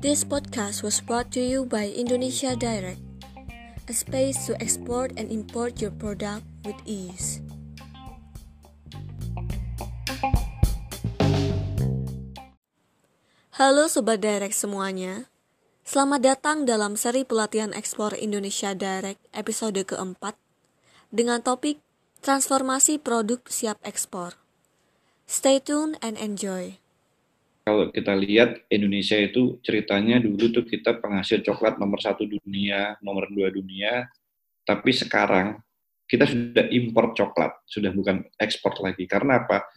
This podcast was brought to you by Indonesia Direct, a space to export and import your product with ease. Halo Sobat Direct semuanya, selamat datang dalam seri pelatihan ekspor Indonesia Direct episode keempat dengan topik Transformasi Produk Siap Ekspor. Stay tuned and enjoy. Kalau kita lihat Indonesia itu ceritanya dulu tuh kita penghasil coklat nomor satu dunia, nomor dua dunia, tapi sekarang kita sudah impor coklat, sudah bukan ekspor lagi. Karena apa?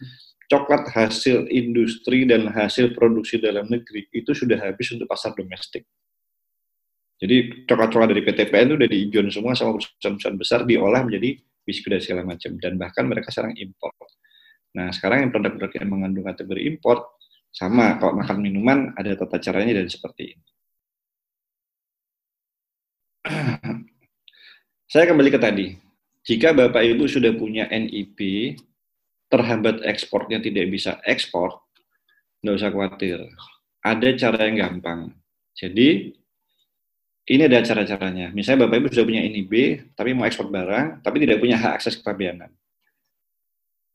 Coklat hasil industri dan hasil produksi dalam negeri itu sudah habis untuk pasar domestik. Jadi coklat-coklat dari PTPN itu udah diijon semua sama perusahaan-perusahaan besar diolah menjadi biskuit dan segala macam dan bahkan mereka sekarang impor. Nah sekarang yang produk-produk yang mengandung kategori impor sama kalau makan minuman ada tata caranya dan seperti ini. Saya kembali ke tadi. Jika Bapak Ibu sudah punya NIP, terhambat ekspornya tidak bisa ekspor, nggak usah khawatir. Ada cara yang gampang. Jadi, ini ada cara-caranya. Misalnya Bapak Ibu sudah punya NIB, tapi mau ekspor barang, tapi tidak punya hak akses kepabeanan.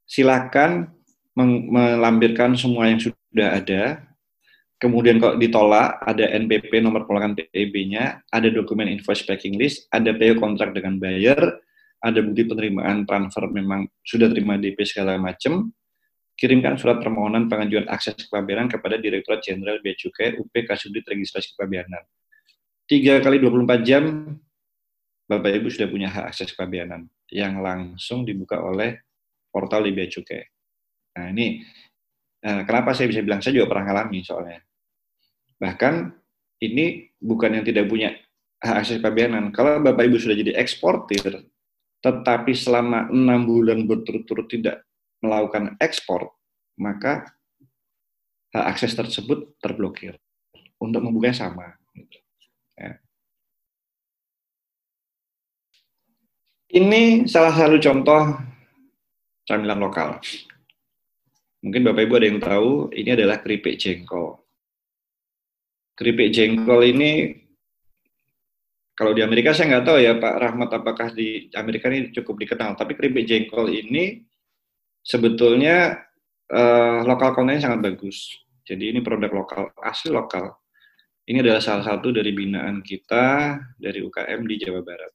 Silakan melampirkan semua yang sudah ada, kemudian kalau ditolak, ada NPP nomor penolakan PEB-nya, ada dokumen invoice packing list, ada PO kontrak dengan buyer, ada bukti penerimaan transfer memang sudah terima DP segala macam, kirimkan surat permohonan pengajuan akses kepabeanan kepada Direktorat Jenderal Bea Cukai UP Kasubdit Registrasi Kepabeanan. Tiga kali 24 jam, Bapak Ibu sudah punya hak akses kepabeanan yang langsung dibuka oleh portal di Bea Cukai. Nah ini Nah, kenapa saya bisa bilang saya juga pernah ngalami soalnya. Bahkan ini bukan yang tidak punya akses kepabeanan. Kalau Bapak Ibu sudah jadi eksportir, tetapi selama enam bulan berturut-turut tidak melakukan ekspor, maka hak akses tersebut terblokir. Untuk membukanya sama. Ya. Ini salah satu contoh camilan lokal. Mungkin Bapak Ibu ada yang tahu, ini adalah keripik jengkol. Keripik jengkol ini, kalau di Amerika saya nggak tahu ya Pak Rahmat apakah di Amerika ini cukup dikenal, tapi keripik jengkol ini sebetulnya uh, lokal kontennya sangat bagus. Jadi ini produk lokal, asli lokal. Ini adalah salah satu dari binaan kita dari UKM di Jawa Barat.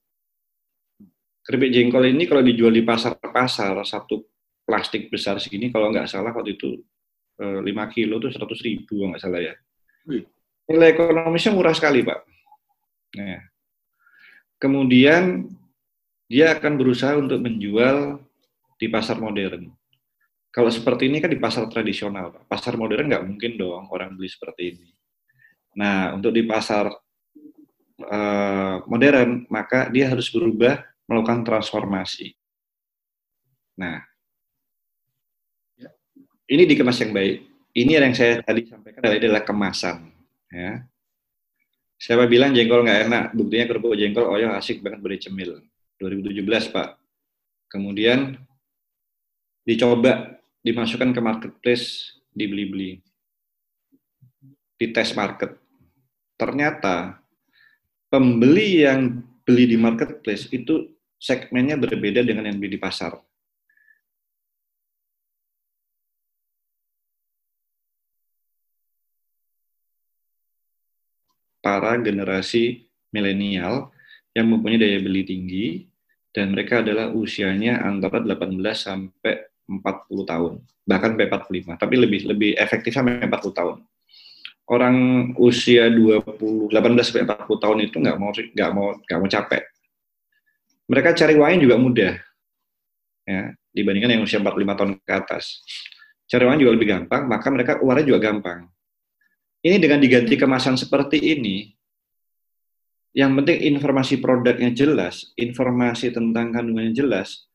Keripik jengkol ini kalau dijual di pasar-pasar, satu plastik besar segini kalau nggak salah waktu itu eh, lima kilo tuh seratus ribu nggak salah ya. Nilai ekonomisnya murah sekali pak. Nah, kemudian dia akan berusaha untuk menjual di pasar modern. Kalau seperti ini kan di pasar tradisional, Pak. Pasar modern nggak mungkin dong orang beli seperti ini. Nah, untuk di pasar uh, modern, maka dia harus berubah melakukan transformasi. Nah, ini dikemas yang baik. Ini yang saya tadi sampaikan adalah, adalah kemasan. Ya. Siapa bilang jengkol nggak enak? Buktinya kerupuk jengkol, oh ya asik banget beri cemil. 2017 Pak. Kemudian dicoba dimasukkan ke marketplace dibeli-beli. Di tes market. Ternyata pembeli yang beli di marketplace itu segmennya berbeda dengan yang beli di pasar. Para generasi milenial yang mempunyai daya beli tinggi dan mereka adalah usianya antara 18 sampai 40 tahun, bahkan sampai 45, tapi lebih lebih efektif sampai 40 tahun. Orang usia 20, 18 sampai 40 tahun itu nggak mau nggak mau nggak mau capek. Mereka cari wine juga mudah, ya dibandingkan yang usia 45 tahun ke atas. Cari wine juga lebih gampang, maka mereka keluarnya juga gampang. Ini dengan diganti kemasan seperti ini, yang penting informasi produknya jelas, informasi tentang kandungannya jelas,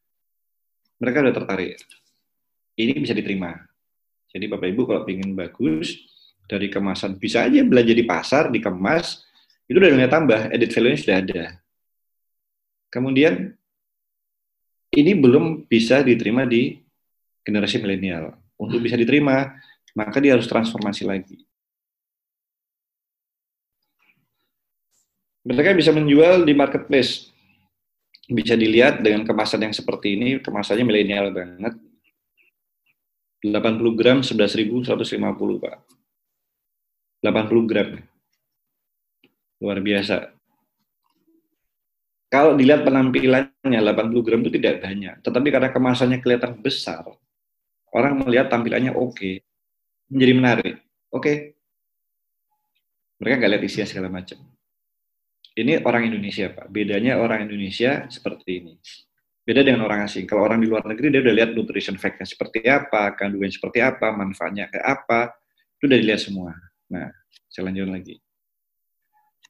mereka sudah tertarik. Ini bisa diterima. Jadi Bapak Ibu kalau ingin bagus, dari kemasan bisa aja belanja di pasar, dikemas, itu udah nilai tambah, edit value-nya sudah ada. Kemudian, ini belum bisa diterima di generasi milenial. Untuk bisa diterima, maka dia harus transformasi lagi Mereka bisa menjual di marketplace. Bisa dilihat dengan kemasan yang seperti ini, kemasannya milenial banget. 80 gram 11.150 Pak. 80 gram. Luar biasa. Kalau dilihat penampilannya 80 gram itu tidak banyak, tetapi karena kemasannya kelihatan besar, orang melihat tampilannya oke, okay, menjadi menarik. Oke, okay. mereka nggak lihat isinya segala macam. Ini orang Indonesia, Pak. Bedanya orang Indonesia seperti ini. Beda dengan orang asing. Kalau orang di luar negeri, dia udah lihat nutrition fact-nya seperti apa, kandungan seperti apa, manfaatnya kayak apa, itu udah dilihat semua. Nah, saya lanjut lagi.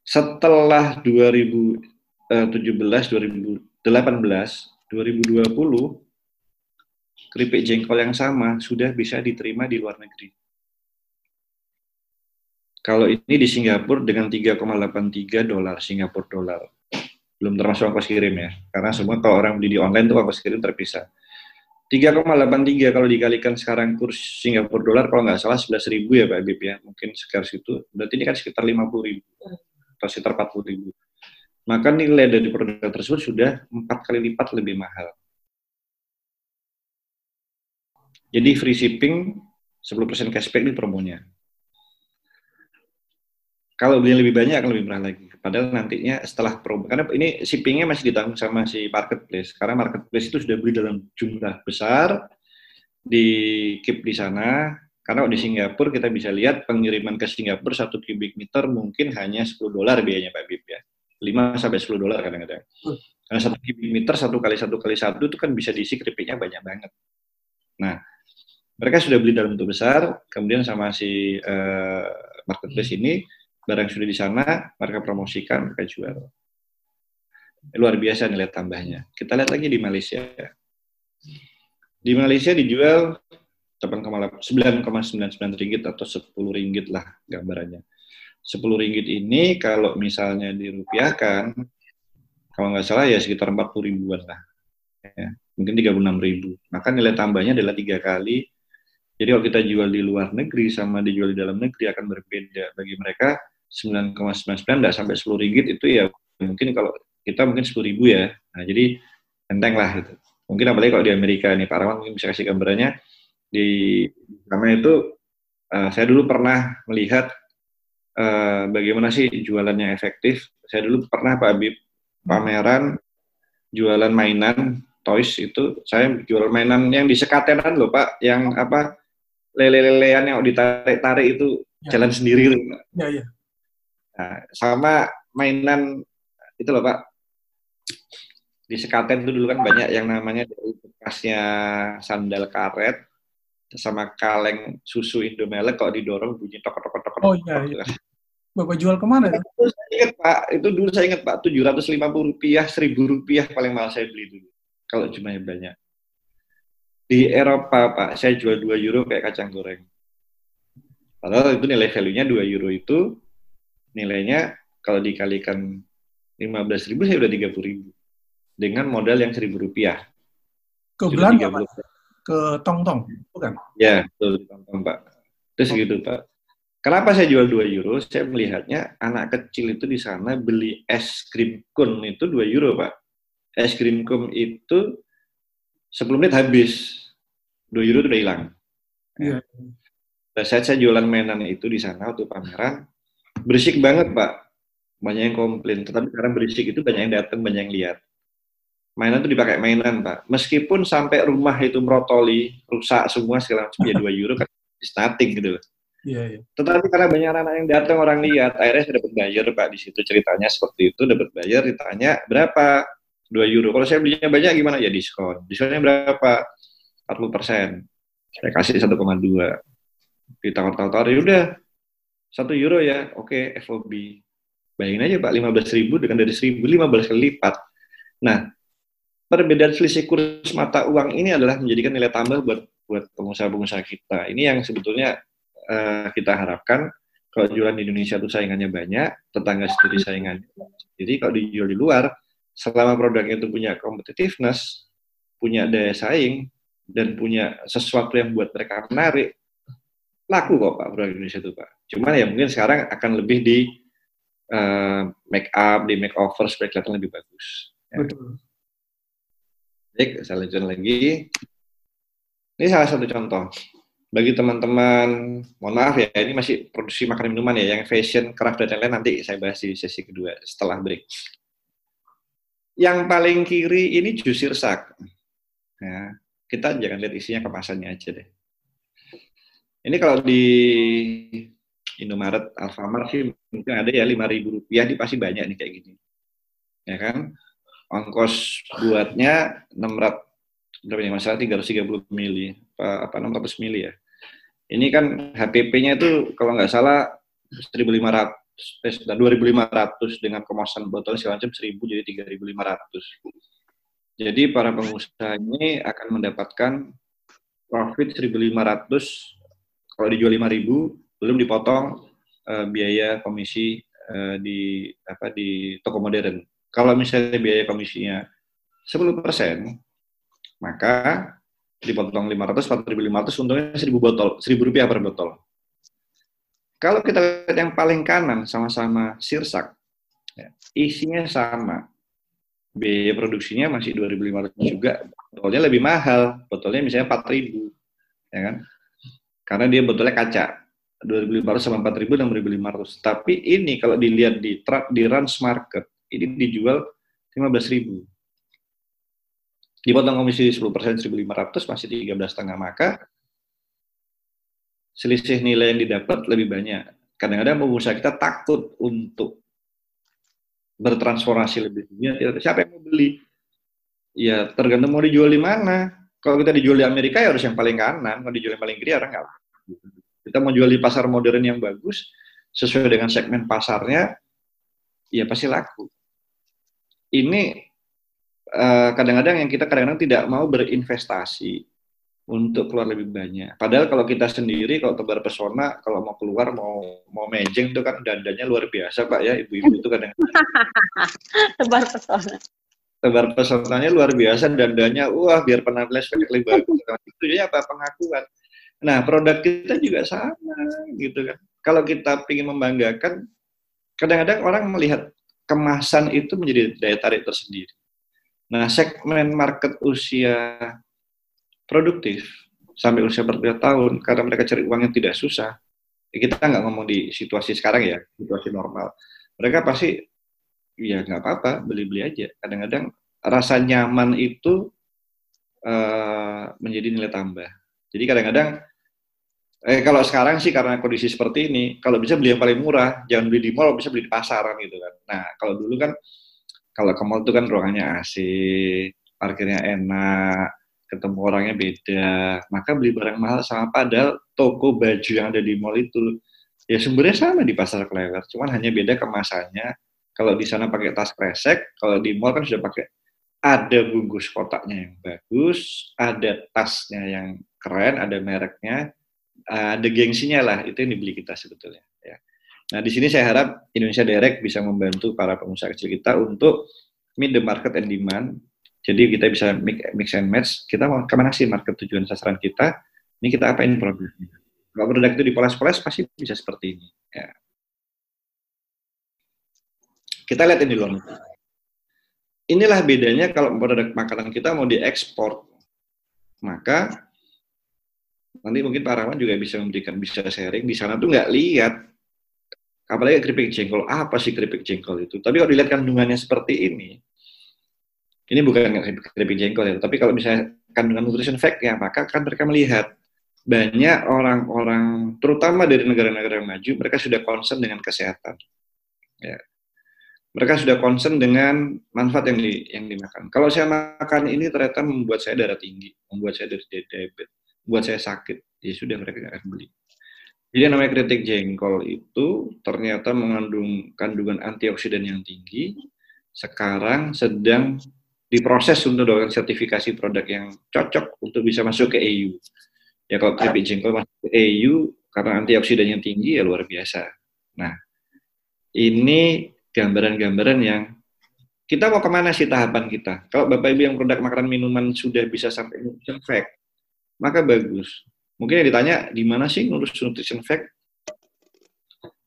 Setelah 2000 2017, 2018, 2020, keripik jengkol yang sama sudah bisa diterima di luar negeri. Kalau ini di Singapura dengan 3,83 dolar Singapura dolar. Belum termasuk ongkos kirim ya. Karena semua kalau orang beli di online itu ongkos kirim terpisah. 3,83 kalau dikalikan sekarang kurs Singapura dolar kalau nggak salah 11 ribu ya Pak Habib ya. Mungkin sekitar situ. Berarti ini kan sekitar 50 ribu. Atau sekitar 40 ribu maka nilai dari produk tersebut sudah empat kali lipat lebih mahal. Jadi free shipping 10% cashback di promonya. Kalau beli lebih banyak akan lebih murah lagi. Padahal nantinya setelah promo, karena ini shippingnya masih ditanggung sama si marketplace. Karena marketplace itu sudah beli dalam jumlah besar, di keep di sana. Karena di Singapura kita bisa lihat pengiriman ke Singapura satu kubik meter mungkin hanya 10 dolar biayanya Pak Bib ya. 5 sampai 10 dolar kadang-kadang. Hmm. Karena satu kubik meter satu kali satu kali satu itu kan bisa diisi keripiknya banyak banget. Nah, mereka sudah beli dalam bentuk besar, kemudian sama si uh, marketplace ini barang sudah di sana, mereka promosikan, mereka jual. Luar biasa nilai tambahnya. Kita lihat lagi di Malaysia. Di Malaysia dijual 9,99 ringgit atau 10 ringgit lah gambarannya. 10 ringgit ini kalau misalnya dirupiahkan, kalau nggak salah ya sekitar 40 ribuan lah. Ya, mungkin 36 ribu. Maka nilai tambahnya adalah tiga kali. Jadi kalau kita jual di luar negeri sama dijual di dalam negeri akan berbeda. Bagi mereka 9,99 tidak sampai 10 ringgit itu ya mungkin kalau kita mungkin 10 ribu ya. Nah jadi enteng lah gitu. Mungkin apalagi kalau di Amerika nih Pak Rawan mungkin bisa kasih gambarannya di sana itu uh, saya dulu pernah melihat uh, bagaimana sih jualannya efektif. Saya dulu pernah Pak Habib pameran jualan mainan toys itu saya jual mainan yang di sekatenan loh Pak, yang apa lele-lelean yang ditarik-tarik itu ya. jalan sendiri. Ya, ya. Nah, sama mainan itu loh Pak. Di sekaten itu dulu kan banyak yang namanya dari bekasnya sandal karet sama kaleng susu Indomelek kok didorong bunyi tok tok tok tok. Oh iya. iya. Bapak jual ke mana? Ya? Itu saya ingat Pak, itu dulu saya ingat Pak, tujuh ratus lima puluh rupiah, seribu rupiah paling mahal saya beli dulu. Kalau jumlahnya banyak. Di Eropa Pak, saya jual dua euro kayak kacang goreng. Padahal itu nilai value-nya dua euro itu, nilainya kalau dikalikan lima belas ribu, saya udah tiga puluh ribu. Dengan modal yang seribu rupiah. Ke Belanda Pak? Ke Tong-Tong, bukan? Ya, betul, Tong-Tong Pak. Itu segitu Pak. Kenapa saya jual 2 euro? Saya melihatnya anak kecil itu di sana beli es krim kun itu 2 euro, Pak. Es krim kun itu 10 menit habis. 2 euro itu udah hilang. Iya. Pada saat saya jualan mainan itu di sana waktu pameran, berisik banget, Pak. Banyak yang komplain. Tetapi karena berisik itu banyak yang datang, banyak yang lihat. Mainan itu dipakai mainan, Pak. Meskipun sampai rumah itu merotoli, rusak semua segala macam, ya 2 euro kan starting gitu loh. Iya, iya. Tetapi karena banyak anak yang datang orang lihat, akhirnya saya dapat bayar pak di situ ceritanya seperti itu dapat bayar ditanya berapa dua euro. Kalau saya belinya banyak gimana ya diskon. Diskonnya berapa? 40 persen. Saya kasih 1,2. Ditawar-tawar ya udah satu euro ya, oke okay, FOB. Bayangin aja pak, 15 ribu dengan dari 1000 15 kali lipat. Nah, perbedaan selisih kurs mata uang ini adalah menjadikan nilai tambah buat buat pengusaha-pengusaha kita. Ini yang sebetulnya uh, kita harapkan kalau jualan di Indonesia itu saingannya banyak, tetangga sendiri saingannya. Jadi kalau dijual di luar, selama produknya itu punya competitiveness, punya daya saing, dan punya sesuatu yang buat mereka menarik, laku kok Pak produk Indonesia itu Pak. Cuman ya mungkin sekarang akan lebih di uh, make up, di make over supaya kelihatan lebih bagus. Ya. Betul. Baik, saya lanjutkan lagi. Ini salah satu contoh. Bagi teman-teman, mohon maaf ya, ini masih produksi makanan minuman ya, yang fashion, craft, dan lain-lain nanti saya bahas di sesi kedua setelah break. Yang paling kiri ini jus sirsak. Ya, kita jangan lihat isinya kemasannya aja deh. Ini kalau di Indomaret, Alfamart sih mungkin ada ya lima ribu rupiah, di pasti banyak nih kayak gini. Ya kan? Ongkos buatnya 600 berapa ini masalah 330 mili apa, apa 600 mili ya. Ini kan HPP-nya itu kalau nggak salah 1.500 eh, 2.500 dengan kemasan botol segala macam 1.000 jadi 3.500. Jadi para pengusaha ini akan mendapatkan profit 1.500 kalau dijual 5.000 belum dipotong uh, biaya komisi uh, di apa di toko modern. Kalau misalnya biaya komisinya 10 persen, maka dipotong 500, 4.500, untungnya 1.000 botol, 1.000 rupiah per botol. Kalau kita lihat yang paling kanan sama-sama sirsak, ya, isinya sama, biaya produksinya masih 2.500 juga, botolnya lebih mahal, botolnya misalnya 4.000, ya kan? Karena dia botolnya kaca. 2.500 sama 4.000 dan 1.500. Tapi ini kalau dilihat di di Rans Market, ini dijual 15.000. Dipotong komisi 10% 1.500 masih 13,5 maka selisih nilai yang didapat lebih banyak. Kadang-kadang pengusaha kita takut untuk bertransformasi lebih tinggi. Siapa yang mau beli? Ya tergantung mau dijual di mana. Kalau kita dijual di Amerika ya harus yang paling kanan. Kalau dijual yang paling kiri orang nggak kita mau jual di pasar modern yang bagus, sesuai dengan segmen pasarnya, ya pasti laku. Ini eh, kadang-kadang uh, yang kita kadang-kadang tidak mau berinvestasi untuk keluar lebih banyak. Padahal kalau kita sendiri, kalau tebar pesona, kalau mau keluar, mau mau mejeng itu kan dandanya luar biasa Pak ya, ibu-ibu itu kadang tebar pesona. Tebar pesonanya luar biasa, dandanya, wah biar penampilan lebih bagus. Itu ya apa pengakuan. Nah, produk kita juga sama gitu kan. Kalau kita ingin membanggakan, kadang-kadang orang melihat kemasan itu menjadi daya tarik tersendiri. Nah, segmen market usia produktif sampai usia berapa tahun, karena mereka cari uang yang tidak susah, ya kita nggak ngomong di situasi sekarang ya, situasi normal. Mereka pasti, ya nggak apa-apa, beli-beli aja. Kadang-kadang rasa nyaman itu uh, menjadi nilai tambah. Jadi kadang-kadang Eh, kalau sekarang sih karena kondisi seperti ini, kalau bisa beli yang paling murah, jangan beli di mall, bisa beli di pasaran gitu kan. Nah, kalau dulu kan, kalau ke mall itu kan ruangannya AC, parkirnya enak, ketemu orangnya beda, maka beli barang mahal sama padahal toko baju yang ada di mall itu ya sumbernya sama di pasar klewer, cuman hanya beda kemasannya. Kalau di sana pakai tas kresek, kalau di mall kan sudah pakai ada bungkus kotaknya yang bagus, ada tasnya yang keren, ada mereknya, ada gengsinya lah itu yang dibeli kita sebetulnya ya. Nah di sini saya harap Indonesia Direct bisa membantu para pengusaha kecil kita untuk meet the market and demand. Jadi kita bisa mix, and match. Kita mau ke mana sih market tujuan sasaran kita? Ini kita apain produknya? Kalau produk itu dipoles-poles pasti bisa seperti ini. Ya. Kita lihat ini dulu. Inilah bedanya kalau produk makanan kita mau diekspor. Maka nanti mungkin Pak Rahman juga bisa memberikan bisa sharing. Di sana tuh nggak lihat. Apalagi keripik jengkol. Apa sih keripik jengkol itu? Tapi kalau dilihat kandungannya seperti ini ini bukan keripik jengkol ya. Tapi kalau misalnya kandungan nutrition fact ya maka kan mereka melihat. Banyak orang-orang terutama dari negara-negara maju mereka sudah concern dengan kesehatan. Ya mereka sudah concern dengan manfaat yang di, yang dimakan. Kalau saya makan ini ternyata membuat saya darah tinggi, membuat saya dari diabetes, buat saya sakit, ya sudah mereka akan beli. Jadi yang namanya kritik jengkol itu ternyata mengandung kandungan antioksidan yang tinggi. Sekarang sedang diproses untuk mendapatkan sertifikasi produk yang cocok untuk bisa masuk ke EU. Ya kalau keripik jengkol masuk ke EU karena antioksidan yang tinggi ya luar biasa. Nah, ini gambaran-gambaran yang kita mau ke mana sih tahapan kita? Kalau Bapak Ibu yang produk makanan minuman sudah bisa sampai nutrition fact, maka bagus. Mungkin yang ditanya, di mana sih ngurus nutrition fact?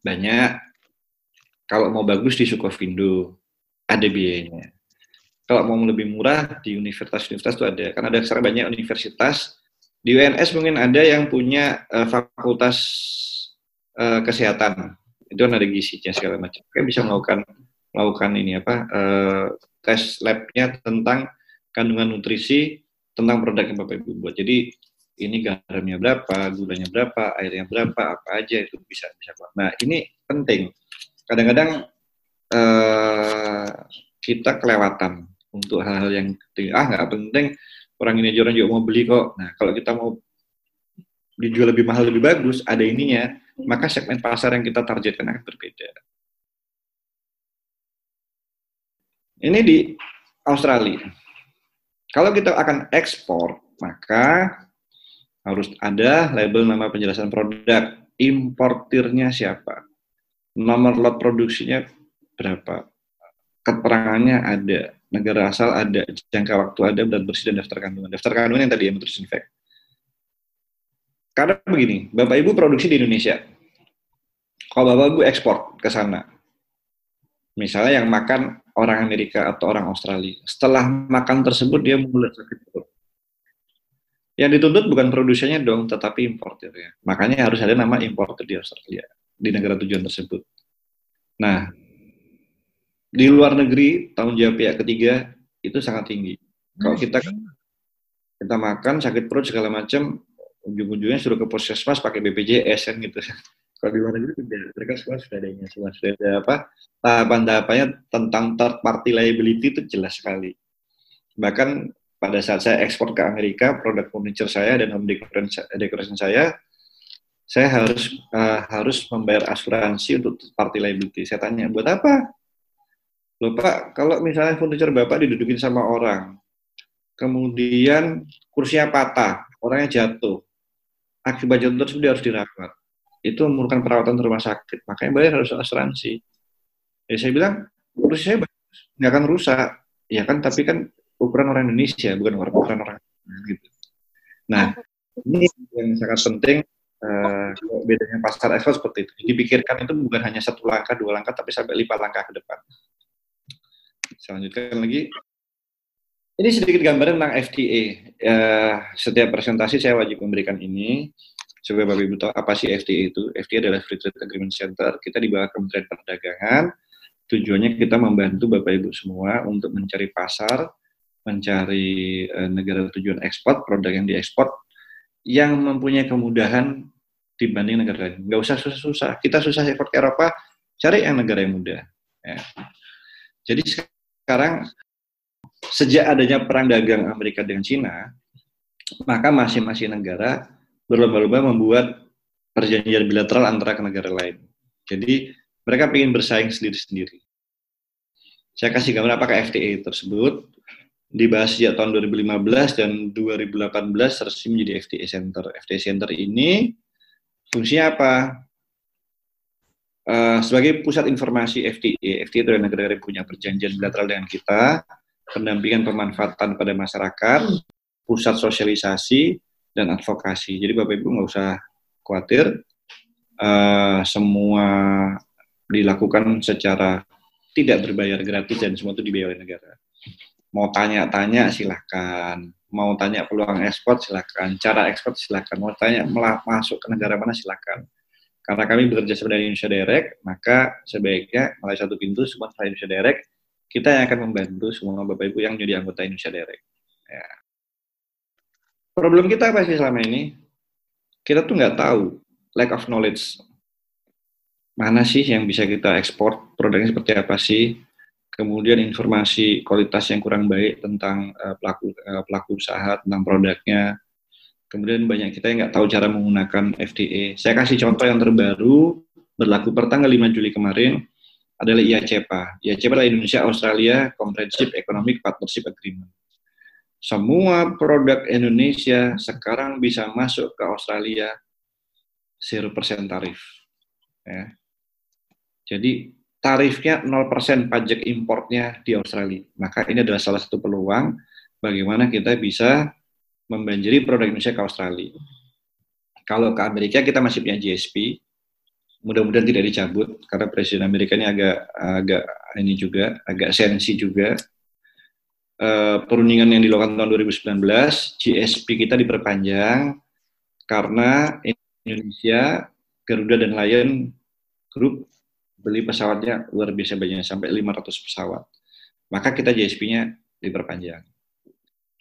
Banyak. Kalau mau bagus di Sukovindo, ada biayanya. Kalau mau lebih murah di universitas-universitas itu ada. Karena ada sekarang banyak universitas di UNS mungkin ada yang punya uh, fakultas uh, kesehatan. Itu kan ada gizinya segala macam. Kayak bisa melakukan melakukan ini apa uh, tes labnya tentang kandungan nutrisi tentang produk yang Bapak Ibu buat. Jadi ini garamnya berapa, gulanya berapa, airnya berapa, apa aja itu bisa bisa. Nah ini penting. Kadang-kadang uh, kita kelewatan untuk hal-hal yang penting. Ah nggak penting orang ini orang juga mau beli kok. Nah kalau kita mau dijual lebih mahal lebih bagus, ada ininya, maka segmen pasar yang kita targetkan akan berbeda. Ini di Australia. Kalau kita akan ekspor, maka harus ada label nama penjelasan produk. Importirnya siapa? Nomor lot produksinya berapa? Keterangannya ada. Negara asal ada. Jangka waktu ada. Dan bersih dan daftar kandungan. Daftar kandungan yang tadi ya, nutrition fact. Karena begini, Bapak Ibu produksi di Indonesia. Kalau Bapak Ibu ekspor ke sana, misalnya yang makan orang Amerika atau orang Australia. Setelah makan tersebut dia mulai sakit perut. Yang dituntut bukan produsennya dong, tetapi importernya. Makanya harus ada nama importer di Australia, di negara tujuan tersebut. Nah, di luar negeri, tanggung jawab pihak ketiga itu sangat tinggi. Kalau kita kita makan sakit perut segala macam, ujung-ujungnya suruh ke puskesmas pakai BPJS kan gitu. Kalau di luar negeri tidak, mereka semua sudah adanya, semua sudah ada apa tahapan-tahapannya tentang third party liability itu jelas sekali. Bahkan pada saat saya ekspor ke Amerika, produk furniture saya dan home decoration, decoration saya, saya harus uh, harus membayar asuransi untuk party liability. Saya tanya, buat apa? Loh Pak, kalau misalnya furniture Bapak didudukin sama orang, kemudian kursinya patah, orangnya jatuh, akibat jatuh tersebut dia harus dirawat itu memerlukan perawatan rumah sakit. Makanya bayar harus asuransi. Ya saya bilang, kursi saya nggak akan rusak. Ya kan, tapi kan ukuran orang Indonesia, bukan ukuran orang gitu. Nah, ini yang sangat penting uh, bedanya pasar ekspor seperti itu. Dipikirkan itu bukan hanya satu langkah, dua langkah, tapi sampai lipat langkah ke depan. Saya lanjutkan lagi. Ini sedikit gambaran tentang FTA. Uh, eh, setiap presentasi saya wajib memberikan ini supaya Bapak Ibu tahu apa sih FTA itu. FTA adalah Free Trade Agreement Center. Kita di bawah Kementerian Perdagangan. Tujuannya kita membantu Bapak Ibu semua untuk mencari pasar, mencari uh, negara tujuan ekspor, produk yang diekspor, yang mempunyai kemudahan dibanding negara lain. Nggak usah susah-susah. Kita susah ekspor ke Eropa, cari yang negara yang mudah. Ya. Jadi sekarang sejak adanya perang dagang Amerika dengan Cina, maka masing-masing negara berlomba-lomba membuat perjanjian bilateral antara negara lain. Jadi mereka ingin bersaing sendiri-sendiri. Saya kasih gambar apakah FTA tersebut dibahas sejak tahun 2015 dan 2018 resmi menjadi FTA Center. FTA Center ini fungsinya apa? Uh, sebagai pusat informasi FTA, FTA itu adalah negara yang punya perjanjian bilateral dengan kita, pendampingan pemanfaatan pada masyarakat, pusat sosialisasi, dan advokasi. Jadi Bapak Ibu nggak usah khawatir, uh, semua dilakukan secara tidak berbayar gratis dan semua itu dibayar oleh negara. Mau tanya-tanya silahkan, mau tanya peluang ekspor silahkan, cara ekspor silahkan, mau tanya masuk ke negara mana silahkan. Karena kami bekerja sama dengan Indonesia Direct, maka sebaiknya melalui satu pintu semua Indonesia Direct, kita yang akan membantu semua Bapak Ibu yang menjadi anggota Indonesia Direct. Ya. Problem kita apa sih selama ini? Kita tuh nggak tahu, lack of knowledge. Mana sih yang bisa kita ekspor, produknya seperti apa sih? Kemudian informasi kualitas yang kurang baik tentang uh, pelaku uh, pelaku usaha, tentang produknya. Kemudian banyak kita yang nggak tahu cara menggunakan FTA. Saya kasih contoh yang terbaru, berlaku per tanggal 5 Juli kemarin, adalah IACPA. IACPA adalah Indonesia Australia Comprehensive Economic Partnership Agreement semua produk Indonesia sekarang bisa masuk ke Australia 0% tarif. Ya. Jadi tarifnya 0% pajak importnya di Australia. Maka ini adalah salah satu peluang bagaimana kita bisa membanjiri produk Indonesia ke Australia. Kalau ke Amerika kita masih punya GSP, mudah-mudahan tidak dicabut karena Presiden Amerika ini agak agak ini juga agak sensi juga. Uh, perundingan yang dilakukan tahun 2019, GSP kita diperpanjang karena Indonesia, Garuda dan Lion Group beli pesawatnya luar biasa banyak sampai 500 pesawat. Maka kita GSP-nya diperpanjang.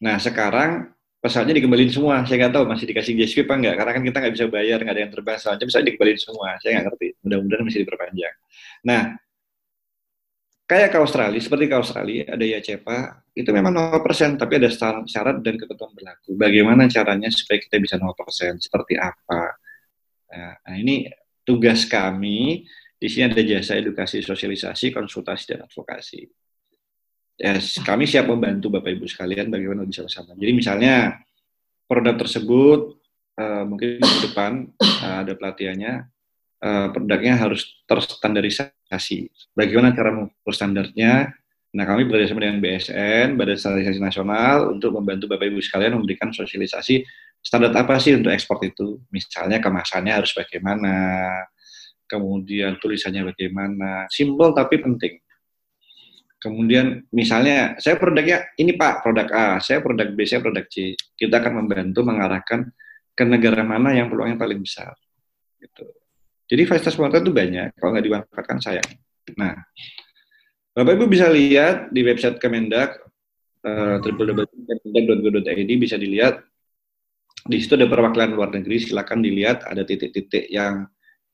Nah sekarang pesawatnya dikembaliin semua. Saya nggak tahu masih dikasih GSP apa enggak, karena kan kita nggak bisa bayar, nggak ada yang terbang. Soalnya bisa dikembaliin semua. Saya nggak ngerti. Mudah-mudahan masih diperpanjang. Nah, kayak ke Australia, seperti ke Australia, ada ya cepa, itu memang 0%, tapi ada syarat dan ketentuan berlaku. Bagaimana caranya supaya kita bisa 0%? Seperti apa? Nah, ini tugas kami. Di sini ada jasa edukasi, sosialisasi, konsultasi, dan advokasi ya kami siap membantu Bapak Ibu sekalian bagaimana bisa bersama. Jadi misalnya produk tersebut uh, mungkin di depan uh, ada pelatihannya, uh, produknya harus terstandarisasi. Bagaimana cara mengukur standarnya? Nah kami bekerjasama dengan BSN, Badan Standarisasi Nasional, untuk membantu Bapak Ibu sekalian memberikan sosialisasi standar apa sih untuk ekspor itu. Misalnya kemasannya harus bagaimana, kemudian tulisannya bagaimana, simpel tapi penting Kemudian misalnya saya produknya ini Pak produk A, saya produk B, saya produk C. Kita akan membantu mengarahkan ke negara mana yang peluangnya paling besar. Gitu. Jadi fasilitas pemerintah itu banyak, kalau nggak dimanfaatkan sayang. Nah, Bapak Ibu bisa lihat di website Kemendak uh, bisa dilihat di situ ada perwakilan luar negeri, silakan dilihat ada titik-titik yang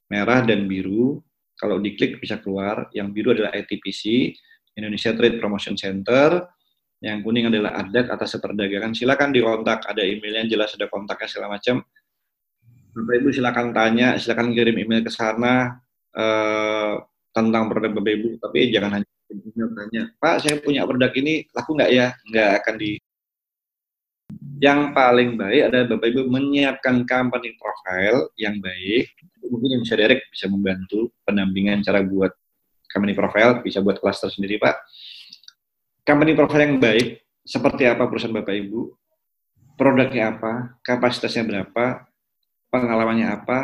merah dan biru. Kalau diklik bisa keluar. Yang biru adalah ITPC, Indonesia Trade Promotion Center. Yang kuning adalah adat atas perdagangan. Silakan dikontak, ada emailnya jelas, ada kontaknya segala macam. Bapak Ibu silakan tanya, silakan kirim email ke sana uh, tentang produk Bapak Ibu. Tapi jangan hanya email tanya, Pak saya punya produk ini laku nggak ya? Nggak akan di yang paling baik adalah Bapak Ibu menyiapkan company profile yang baik. Mungkin yang bisa direct bisa membantu pendampingan cara buat company profile, bisa buat kelas tersendiri Pak. Company profile yang baik, seperti apa perusahaan Bapak Ibu, produknya apa, kapasitasnya berapa, pengalamannya apa,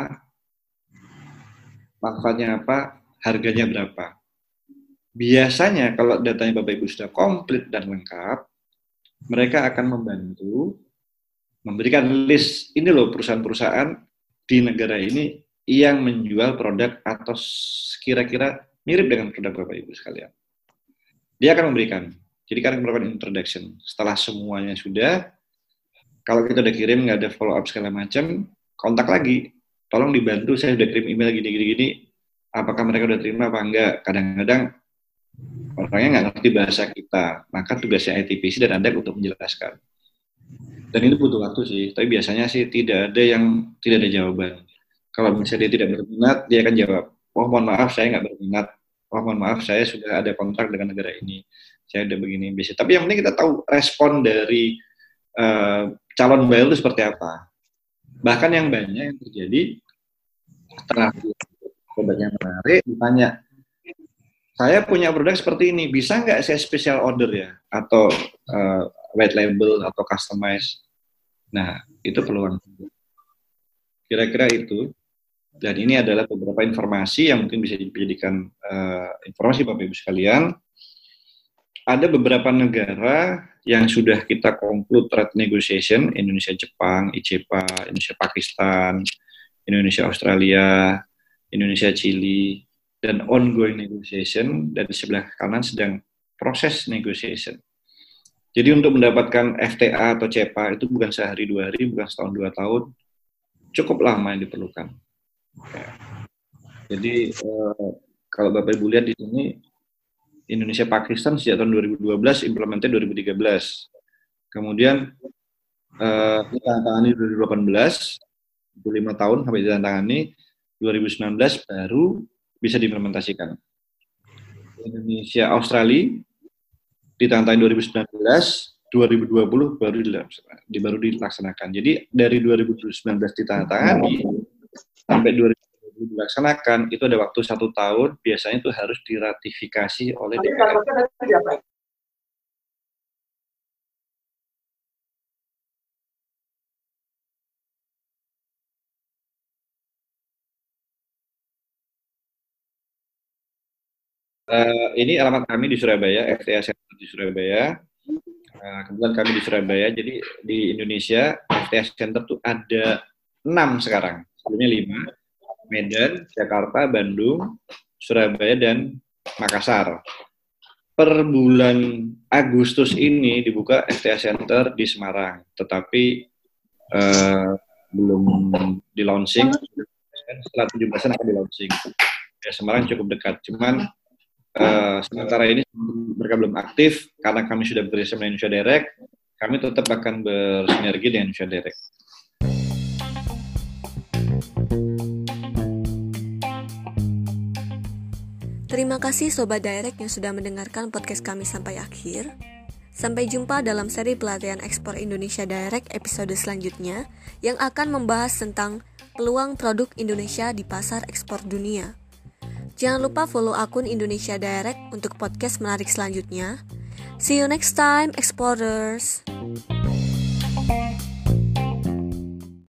manfaatnya apa, harganya berapa. Biasanya kalau datanya Bapak Ibu sudah komplit dan lengkap, mereka akan membantu memberikan list ini loh perusahaan-perusahaan di negara ini yang menjual produk atau kira-kira mirip dengan produk Bapak Ibu sekalian. Dia akan memberikan. Jadi kan melakukan introduction. Setelah semuanya sudah, kalau kita udah kirim nggak ada follow up segala macam, kontak lagi. Tolong dibantu, saya udah kirim email gini-gini. Apakah mereka udah terima apa enggak? Kadang-kadang orangnya nggak ngerti bahasa kita, maka tugasnya ITPC dan Anda untuk menjelaskan. Dan itu butuh waktu sih, tapi biasanya sih tidak ada yang tidak ada jawaban. Kalau misalnya dia tidak berminat, dia akan jawab, oh mohon maaf saya nggak berminat, oh mohon maaf saya sudah ada kontrak dengan negara ini, saya udah begini bisa. Tapi yang penting kita tahu respon dari uh, calon buyer itu seperti apa. Bahkan yang banyak yang terjadi setelah produknya menarik, ditanya, saya punya produk seperti ini, bisa nggak saya special order ya? Atau uh, white label atau customize? Nah, itu peluang. Kira-kira itu. Dan ini adalah beberapa informasi yang mungkin bisa dijadikan uh, informasi Bapak Ibu sekalian. Ada beberapa negara yang sudah kita conclude trade negotiation, Indonesia Jepang, ICEPA, Indonesia Pakistan, Indonesia Australia, Indonesia Chili, dan ongoing negotiation, dan di sebelah kanan sedang proses negotiation. Jadi untuk mendapatkan FTA atau CEPA itu bukan sehari dua hari, bukan setahun dua tahun, cukup lama yang diperlukan. Jadi uh, kalau Bapak Ibu lihat di sini Indonesia Pakistan sejak tahun 2012 implementasi 2013. Kemudian uh, ditandatangani 2018 lima tahun sampai ditandatangani 2019 baru bisa diimplementasikan. Indonesia Australia ditandatangani 2019 2020 baru baru dilaksanakan. Jadi dari 2019 ditandatangani sampai 2020 dilaksanakan itu ada waktu satu tahun biasanya itu harus diratifikasi oleh DPR. Uh, ini alamat kami di Surabaya, FTA Center di Surabaya. Uh, kebetulan kami di Surabaya, jadi di Indonesia FTA Center tuh ada enam sekarang. Sebelumnya lima. Medan, Jakarta, Bandung, Surabaya, dan Makassar. Per bulan Agustus ini dibuka FTA Center di Semarang, tetapi uh, belum di launching. Setelah 17 akan di launching. Ya, Semarang cukup dekat, cuman uh, sementara ini mereka belum aktif karena kami sudah bekerja dengan Indonesia Direct. Kami tetap akan bersinergi dengan Indonesia Direct. Terima kasih Sobat Direct yang sudah mendengarkan podcast kami sampai akhir. Sampai jumpa dalam seri pelatihan ekspor Indonesia Direct episode selanjutnya yang akan membahas tentang peluang produk Indonesia di pasar ekspor dunia. Jangan lupa follow akun Indonesia Direct untuk podcast menarik selanjutnya. See you next time, exporters!